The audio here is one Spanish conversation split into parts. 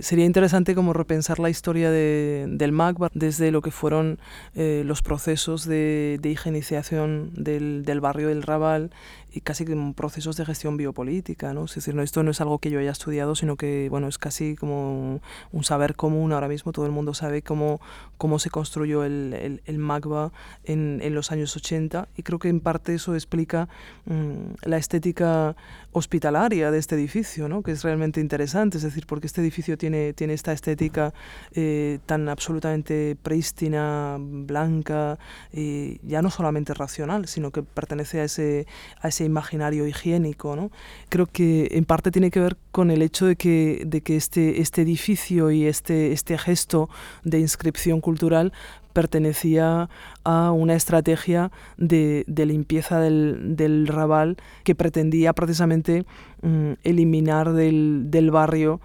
Sería interesante como repensar la historia de, del MACBA desde lo que fueron eh, los procesos de, de higienización del, del, barrio del Raval y casi como procesos de gestión biopolítica, ¿no? Es decir, no, esto no es algo que yo haya estudiado, sino que, bueno, es casi como un saber común ahora mismo, todo el mundo sabe cómo, cómo se construyó el, el, el MACBA en, en, los años 80 y creo que en parte eso explica mmm, la estética hospitalaria de este edificio, ¿no? que es realmente interesante, es decir, porque este edificio tiene, tiene esta estética eh, tan absolutamente prístina, blanca, y ya no solamente racional, sino que pertenece a ese, a ese imaginario higiénico. ¿no? Creo que en parte tiene que ver con el hecho de que, de que este, este edificio y este, este gesto de inscripción cultural pertenecía a una estrategia de, limpieza del, del, Raval que pretendía precisamente mm, eliminar del, del barrio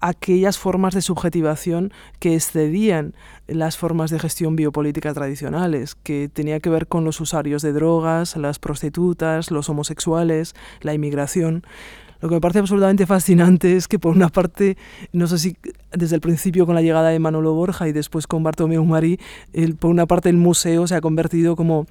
aquellas formas de subjetivación que excedían las formas de gestión biopolítica tradicionales, que tenía que ver con los usuarios de drogas, las prostitutas, los homosexuales, la inmigración. Lo que me parece absolutamente fascinante es que por una parte, no sé si desde el principio con la llegada de Manolo Borja y después con Bartomeu Marí, por una parte el museo se ha convertido como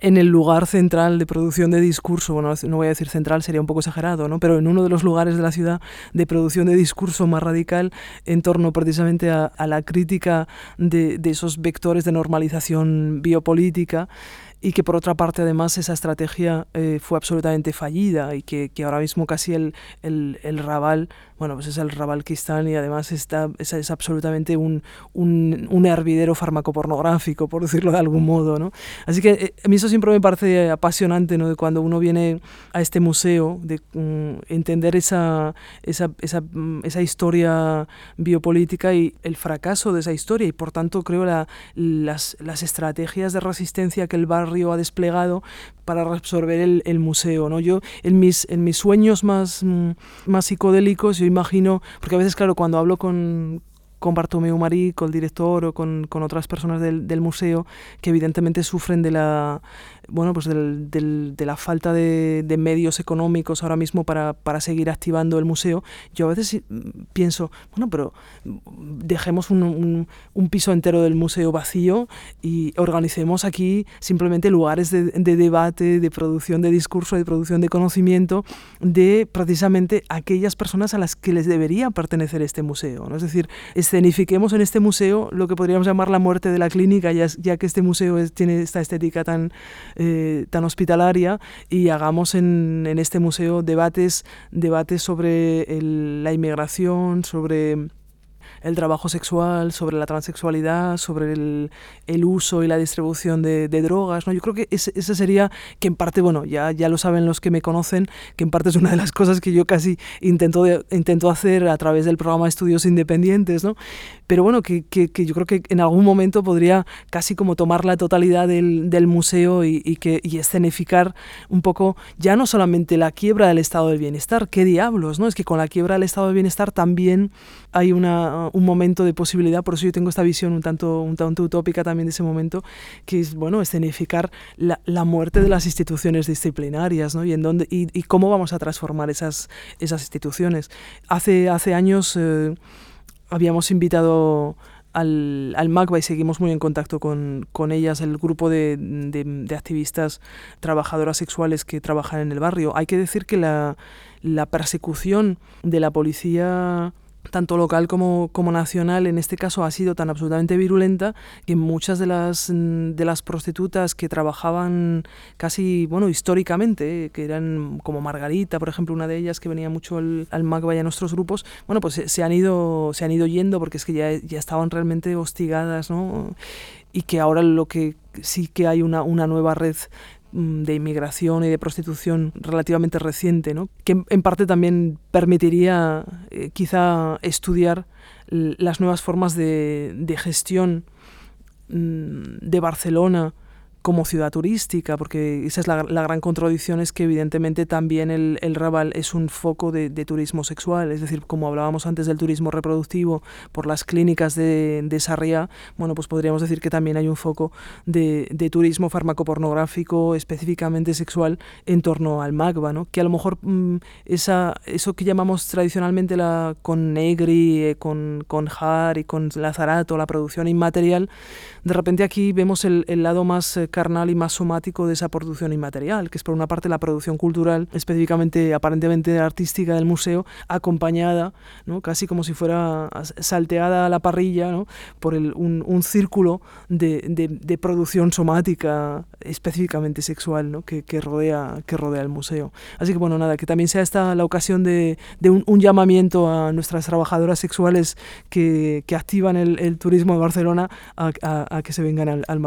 en el lugar central de producción de discurso, bueno, no voy a decir central, sería un poco exagerado, ¿no? pero en uno de los lugares de la ciudad de producción de discurso más radical en torno precisamente a, a la crítica de, de esos vectores de normalización biopolítica y que por otra parte además esa estrategia eh, fue absolutamente fallida y que, que ahora mismo casi el, el, el, Raval, bueno, pues es el Raval Kistán y además está, es, es absolutamente un, un, un, hervidero farmacopornográfico, por decirlo de algún modo, ¿no? Así que eh, a mí eso siempre me parece apasionante, ¿no? De cuando uno viene a este museo, de um, entender esa, esa, esa, um, esa, historia biopolítica y el fracaso de esa historia y por tanto creo la, las, las estrategias de resistencia que el barrio ha desplegado para reabsorber el, museo. ¿no? Yo en mis, en mis sueños más, más psicodélicos, yo imagino, porque a veces, claro, cuando hablo con, con Bartomeu Marí, con el director o con, otras personas del, museo que evidentemente sufren de la, bueno, pues del, de la falta de, medios económicos ahora mismo para, seguir activando el museo, yo a veces pienso, bueno, pero dejemos un, piso entero del museo vacío y organicemos aquí simplemente lugares de, de, debate, de producción de discurso, de producción de conocimiento de precisamente aquellas personas a las que les debería pertenecer este museo. ¿no? Es decir, escenifiquemos en este museo lo que podríamos llamar la muerte de la clínica, ya, que este museo tiene esta estética tan eh, hospitalaria y hagamos en, este museo debates, debates sobre la inmigración, sobre el trabajo sexual, sobre la transexualidad, sobre el, el uso y la distribución de, drogas. ¿no? Yo creo que ese, ese, sería, que en parte, bueno, ya, ya lo saben los que me conocen, que en parte es una de las cosas que yo casi intento, de, intento hacer a través del programa de estudios independientes, ¿no? pero bueno, que, que, yo creo que en algún momento podría casi como tomar la totalidad del, del museo y, y escenificar un poco ya no solamente la quiebra del estado del bienestar, qué diablos, ¿no? Es que con la quiebra del estado del bienestar también hay una, un momento de posibilidad, por eso yo tengo esta visión un tanto, un tanto utópica también de ese momento, que es, bueno, escenificar la, la muerte de las instituciones disciplinarias, ¿no? Y, en dónde, y, y cómo vamos a transformar esas, esas instituciones. Hace, hace años... Eh, habíamos invitado al, al MACBA y seguimos muy en contacto con, con ellas, el grupo de, de, de, activistas trabajadoras sexuales que trabajan en el barrio. Hay que decir que la, la persecución de la policía tanto local como, como, nacional, en este caso ha sido tan absolutamente virulenta que muchas de las, de las prostitutas que trabajaban casi, bueno, históricamente, que eran como Margarita, por ejemplo, una de ellas que venía mucho al, al y a nuestros grupos, bueno, pues se, se, han, ido, se han ido yendo porque es que ya, ya estaban realmente hostigadas, ¿no? Y que ahora lo que sí que hay una, una nueva red de inmigración y de prostitución relativamente reciente, ¿no? que en parte también permitiría eh, quizá estudiar las nuevas formas de, de gestión de Barcelona como ciudad turística, porque esa es la, gran contradicción, es que evidentemente también el, el Raval es un foco de, turismo sexual, es decir, como hablábamos antes del turismo reproductivo por las clínicas de, de Sarriá, bueno, pues podríamos decir que también hay un foco de, de turismo farmacopornográfico específicamente sexual en torno al magba, ¿no? que a lo mejor mm, esa, eso que llamamos tradicionalmente la, con Negri, eh, con, con Har y con Lazarato, la producción inmaterial, de repente aquí vemos el, el lado más eh, carnal y más somático de esa producción inmaterial, que es por una parte la producción cultural, específicamente aparentemente artística del museo, acompañada, ¿no? casi como si fuera salteada a la parrilla por un, un, círculo de, producción somática específicamente sexual ¿no? que, rodea, que el museo. Así que bueno, nada, que también sea esta la ocasión de, un, llamamiento a nuestras trabajadoras sexuales que, activan el, turismo de Barcelona a, que se vengan al, al.